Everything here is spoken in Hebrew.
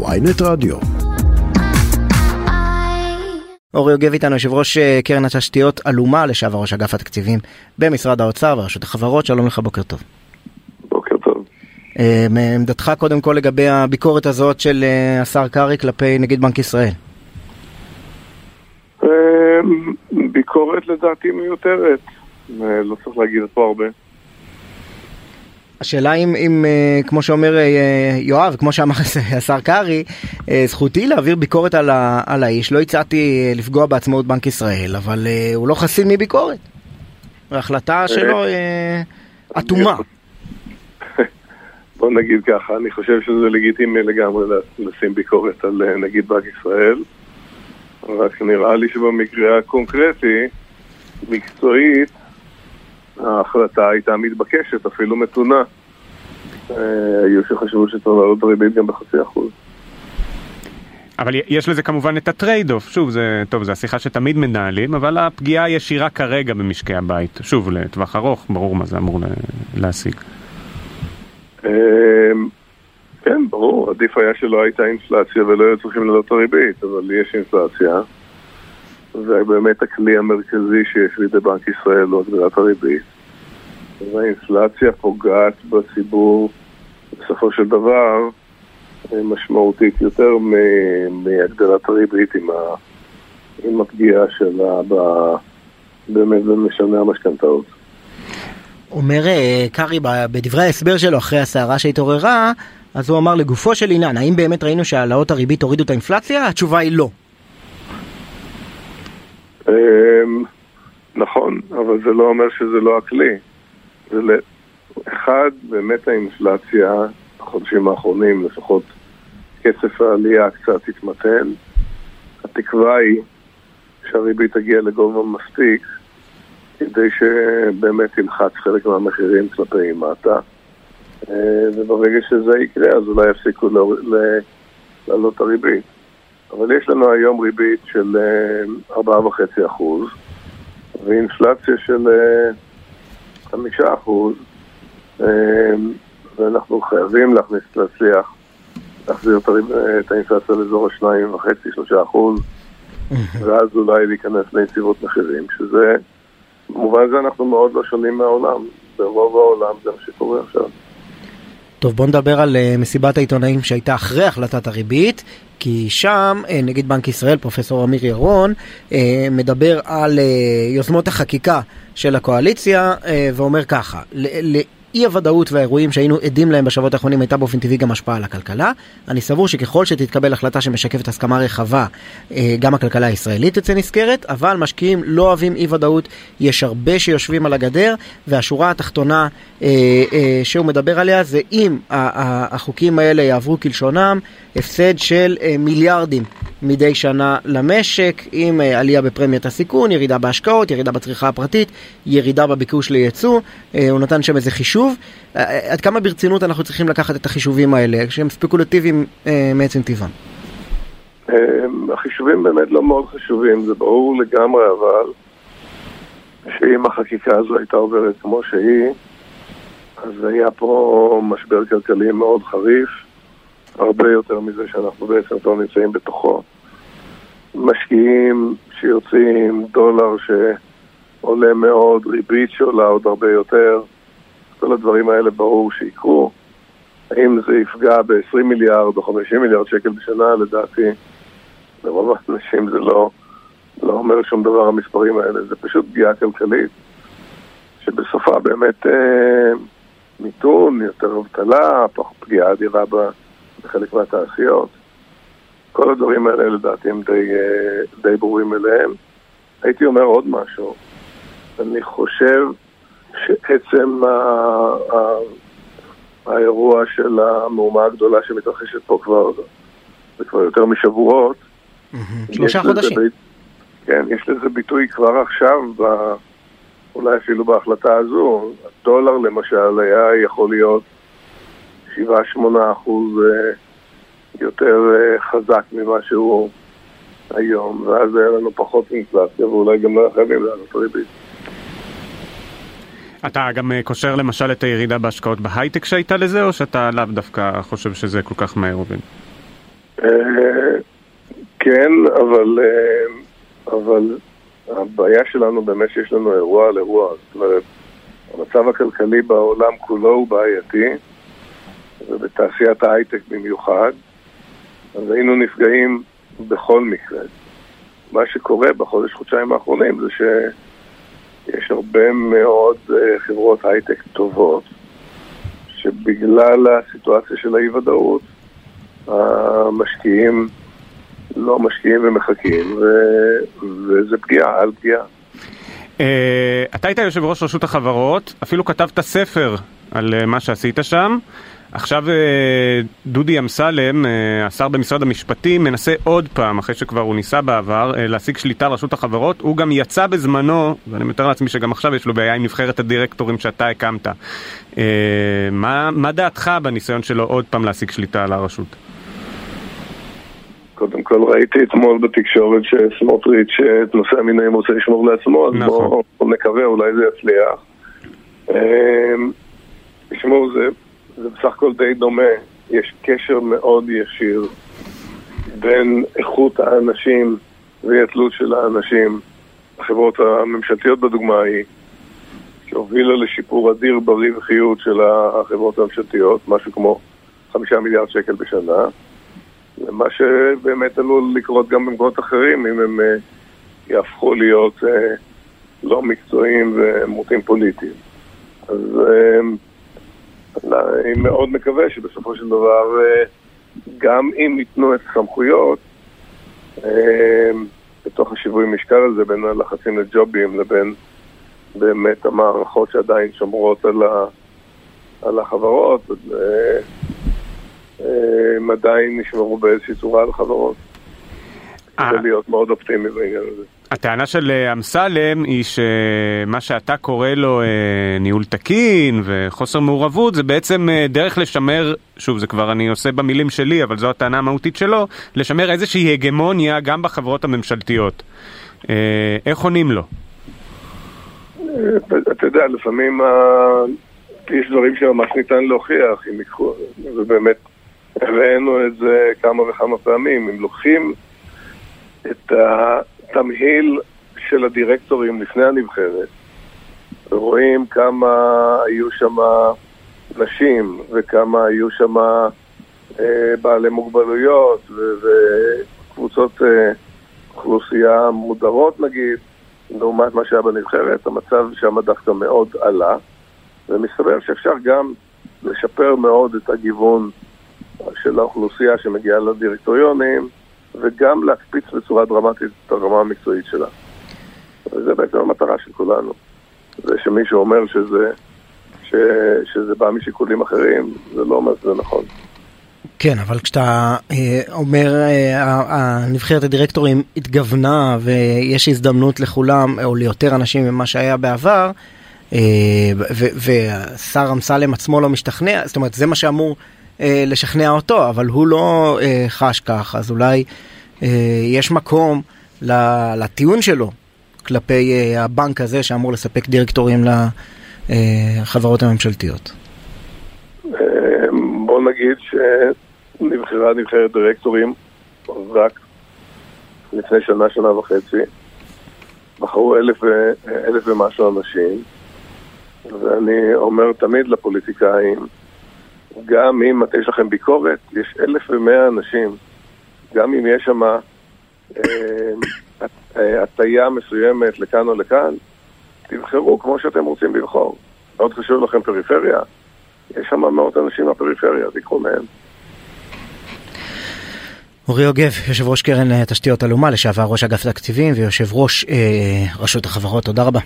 ויינט רדיו. אורי יוגב איתנו, יושב ראש אה, קרן התשתיות אלומה, לשעבר ראש אגף התקציבים במשרד האוצר ורשות החברות, שלום לך, בוקר טוב. בוקר טוב. אה, עמדתך קודם כל לגבי הביקורת הזאת של אה, השר קרעי כלפי נגיד בנק ישראל. ביקורת לדעתי מיותרת, לא צריך להגיד פה הרבה. השאלה אם, אם כמו שאומר יואב, כמו שאמר השר קרעי, זכותי להעביר ביקורת על, ה, על האיש, לא הצעתי לפגוע בעצמאות בנק ישראל, אבל הוא לא חסין מביקורת. ההחלטה שלו אטומה. בוא נגיד ככה, אני חושב שזה לגיטימי לגמרי לשים ביקורת על נגיד בנק ישראל, רק נראה לי שבמקרה הקונקרטי, מקצועית, ההחלטה הייתה מתבקשת, אפילו מתונה. היו שחשבו שצריך לעלות ריבית גם בחצי אחוז. אבל יש לזה כמובן את ה trade off, שוב, זה, טוב, זו השיחה שתמיד מנהלים, אבל הפגיעה הישירה כרגע במשקי הבית, שוב, לטווח ארוך, ברור מה זה אמור להשיג. כן, ברור, עדיף היה שלא הייתה אינפלציה ולא היו צריכים לעלות את הריבית, אבל יש אינפלציה, ובאמת הכלי המרכזי שיש בידי בנק ישראל הוא הגדלת הריבית, והאינפלציה פוגעת בציבור בסופו של דבר משמעותית יותר מהגדלת הריבית עם, ה, עם הפגיעה שלה ב, באמת במשנה המשכנתאות. אומר קרעי בדברי ההסבר שלו אחרי הסערה שהתעוררה, אז הוא אמר לגופו של עניין, האם באמת ראינו שהעלאות הריבית הורידו את האינפלציה? התשובה היא לא. נכון, אבל זה לא אומר שזה לא הכלי. אחד, באמת האינפלציה, בחודשים האחרונים, לפחות קצב העלייה קצת התמתן. התקווה היא שהריבית תגיע לגובה מספיק כדי שבאמת תלחץ חלק מהמחירים כלפי מטה. וברגע שזה יקרה, אז אולי יפסיקו לעלות את הריבית. אבל יש לנו היום ריבית של 4.5% ואינפלציה של 5%, ואנחנו חייבים להכניס, להצליח להחזיר את האינפלציה לאזור ה-2.5-3%, ואז אולי להיכנס ליציבות מחירים, שזה, במובן הזה אנחנו מאוד לא שונים מהעולם. ברוב העולם זה מה שקורה עכשיו. טוב, בוא נדבר על uh, מסיבת העיתונאים שהייתה אחרי החלטת הריבית, כי שם uh, נגיד בנק ישראל, פרופסור אמיר ירון, uh, מדבר על יוזמות החקיקה של הקואליציה, ואומר ככה, אי הוודאות והאירועים שהיינו עדים להם בשבועות האחרונים הייתה באופן טבעי גם השפעה על הכלכלה. אני סבור שככל שתתקבל החלטה שמשקפת הסכמה רחבה, גם הכלכלה הישראלית תצא נזכרת, אבל משקיעים לא אוהבים אי ודאות, יש הרבה שיושבים על הגדר, והשורה התחתונה שהוא מדבר עליה זה אם החוקים האלה יעברו כלשונם, הפסד של מיליארדים מדי שנה למשק, עם עלייה בפרמיית הסיכון, ירידה בהשקעות, ירידה בצריכה הפרטית, ירידה בביקוש לייצוא, הוא נתן שם איזה חישוב. עד כמה ברצינות אנחנו צריכים לקחת את החישובים האלה, שהם ספקולטיביים מעצם טבעם? החישובים באמת לא מאוד חשובים, זה ברור לגמרי, אבל שאם החקיקה הזו הייתה עוברת כמו שהיא, אז היה פה משבר כלכלי מאוד חריף, הרבה יותר מזה שאנחנו בעצם כבר נמצאים בתוכו. משקיעים שיוצאים, דולר שעולה מאוד, ריבית שעולה עוד הרבה יותר, כל הדברים האלה ברור שיקרו. האם זה יפגע ב-20 מיליארד או 50 מיליארד שקל בשנה, לדעתי, לרוב האנשים זה לא, לא אומר שום דבר המספרים האלה, זה פשוט פגיעה כלכלית, שבסופה באמת אה, מיתון, יותר אבטלה, פגיעה אדירה בחלק מהתעשיות. כל הדברים האלה לדעתי הם די, די ברורים אליהם. הייתי אומר עוד משהו. אני חושב שעצם ה... ה... האירוע של המהומה הגדולה שמתרחשת פה כבר, זה כבר יותר משבועות. שלושה חודשים. ב... כן, יש לזה ביטוי כבר עכשיו, ב... אולי אפילו בהחלטה הזו. הדולר למשל היה יכול להיות 7-8 אחוז יותר חזק ממה שהוא היום, ואז היה לנו פחות אינפלציה, ואולי גם לא חייבים לעלות ריבית. אתה גם קושר למשל את הירידה בהשקעות בהייטק שהייתה לזה, או שאתה לאו דווקא חושב שזה כל כך מהר עובד? כן, אבל, אבל הבעיה שלנו באמת שיש לנו אירוע על אירוע. זאת אומרת, המצב הכלכלי בעולם כולו הוא בעייתי, ובתעשיית ההייטק במיוחד, אז היינו נפגעים בכל מקרה. מה שקורה בחודש-חודשיים האחרונים זה שיש הרבה מאוד אה, חברות הייטק טובות, שבגלל הסיטואציה של האי-ודאות, המשקיעים לא משקיעים ומחכים, ו... וזה פגיעה על פגיעה. Uh, אתה היית יושב ראש רשות החברות, אפילו כתבת ספר על uh, מה שעשית שם. עכשיו אה, דודי אמסלם, אה, השר במשרד המשפטים, מנסה עוד פעם, אחרי שכבר הוא ניסה בעבר, אה, להשיג שליטה על רשות החברות. הוא גם יצא בזמנו, ואני מתאר לעצמי שגם עכשיו יש לו בעיה עם נבחרת הדירקטורים שאתה הקמת. מה, מה דעתך בניסיון שלו עוד פעם להשיג שליטה על הרשות? קודם כל ראיתי אתמול בתקשורת שסמוטריץ' את נושא המינויים רוצה לשמור לעצמו, אז נכון. בואו נקווה, אולי זה יצליח. תשמעו, זה זה בסך הכל די דומה. יש קשר מאוד ישיר בין איכות האנשים ואי של האנשים. החברות הממשלתיות בדוגמה היא, שהובילה לשיפור אדיר ברווחיות של החברות הממשלתיות, משהו כמו חמישה מיליארד שקל בשנה, ומה שבאמת עלול לקרות גם במקומות אחרים אם הם uh, יהפכו להיות uh, לא מקצועיים ומוטים פוליטיים. אז uh, אני מאוד מקווה שבסופו של דבר, אה, גם אם ייתנו את הסמכויות, אה, בתוך השיווי משקל הזה בין הלחצים לג'ובים לבין באמת המערכות שעדיין שומרות על, ה, על החברות, אה, הם עדיין נשמרו באיזושהי צורה על החברות. כדי להיות מאוד אופטימי בעניין הזה. הטענה של אה, אמסלם היא שמה שאתה קורא לו אה, ניהול תקין וחוסר מעורבות זה בעצם אה, דרך לשמר, שוב זה כבר אני עושה במילים שלי אבל זו הטענה המהותית שלו, לשמר איזושהי הגמוניה גם בחברות הממשלתיות. איך עונים לו? אתה יודע, לפעמים יש דברים שממש ניתן להוכיח, אם יקחו, ובאמת הבאנו את זה כמה וכמה פעמים, אם לוקחים את התמהיל של הדירקטורים לפני הנבחרת, רואים כמה היו שם נשים וכמה היו שם אה, בעלי מוגבלויות וקבוצות אה, אוכלוסייה מודרות נגיד, לעומת מה שהיה בנבחרת, המצב שם דווקא מאוד עלה, ומסתבר שאפשר גם לשפר מאוד את הגיוון של האוכלוסייה שמגיעה לדירקטוריונים וגם להקפיץ בצורה דרמטית את הרמה המקצועית שלה. וזה בעצם המטרה של כולנו. זה שמישהו אומר שזה, ש, שזה בא משיקולים אחרים, זה לא אומר שזה נכון. כן, אבל כשאתה אה, אומר אה, נבחרת הדירקטורים התגוונה ויש הזדמנות לכולם או ליותר אנשים ממה שהיה בעבר, אה, והשר אמסלם עצמו לא משתכנע, זאת אומרת זה מה שאמור אה, לשכנע אותו, אבל הוא לא אה, חש כך, אז אולי אה, יש מקום לטיעון שלו כלפי אה, הבנק הזה שאמור לספק דירקטורים לחברות הממשלתיות. אה, בוא נגיד שנבחרה נבחרת דירקטורים רק לפני שנה, שנה וחצי. בחרו אלף, אלף ומשהו אנשים, ואני אומר תמיד לפוליטיקאים, גם אם יש לכם ביקורת, יש אלף ומאה אנשים, גם אם יש שם אה, הטיה מסוימת לכאן או לכאן, תבחרו כמו שאתם רוצים לבחור. מאוד חשוב לכם פריפריה, יש שם מאות אנשים מהפריפריה, תיקחו מהם. אורי יוגב, יושב ראש קרן אה, תשתיות אלומה, לשעבר ראש אגף תקציבים ויושב ראש אה, רשות החברות, תודה רבה.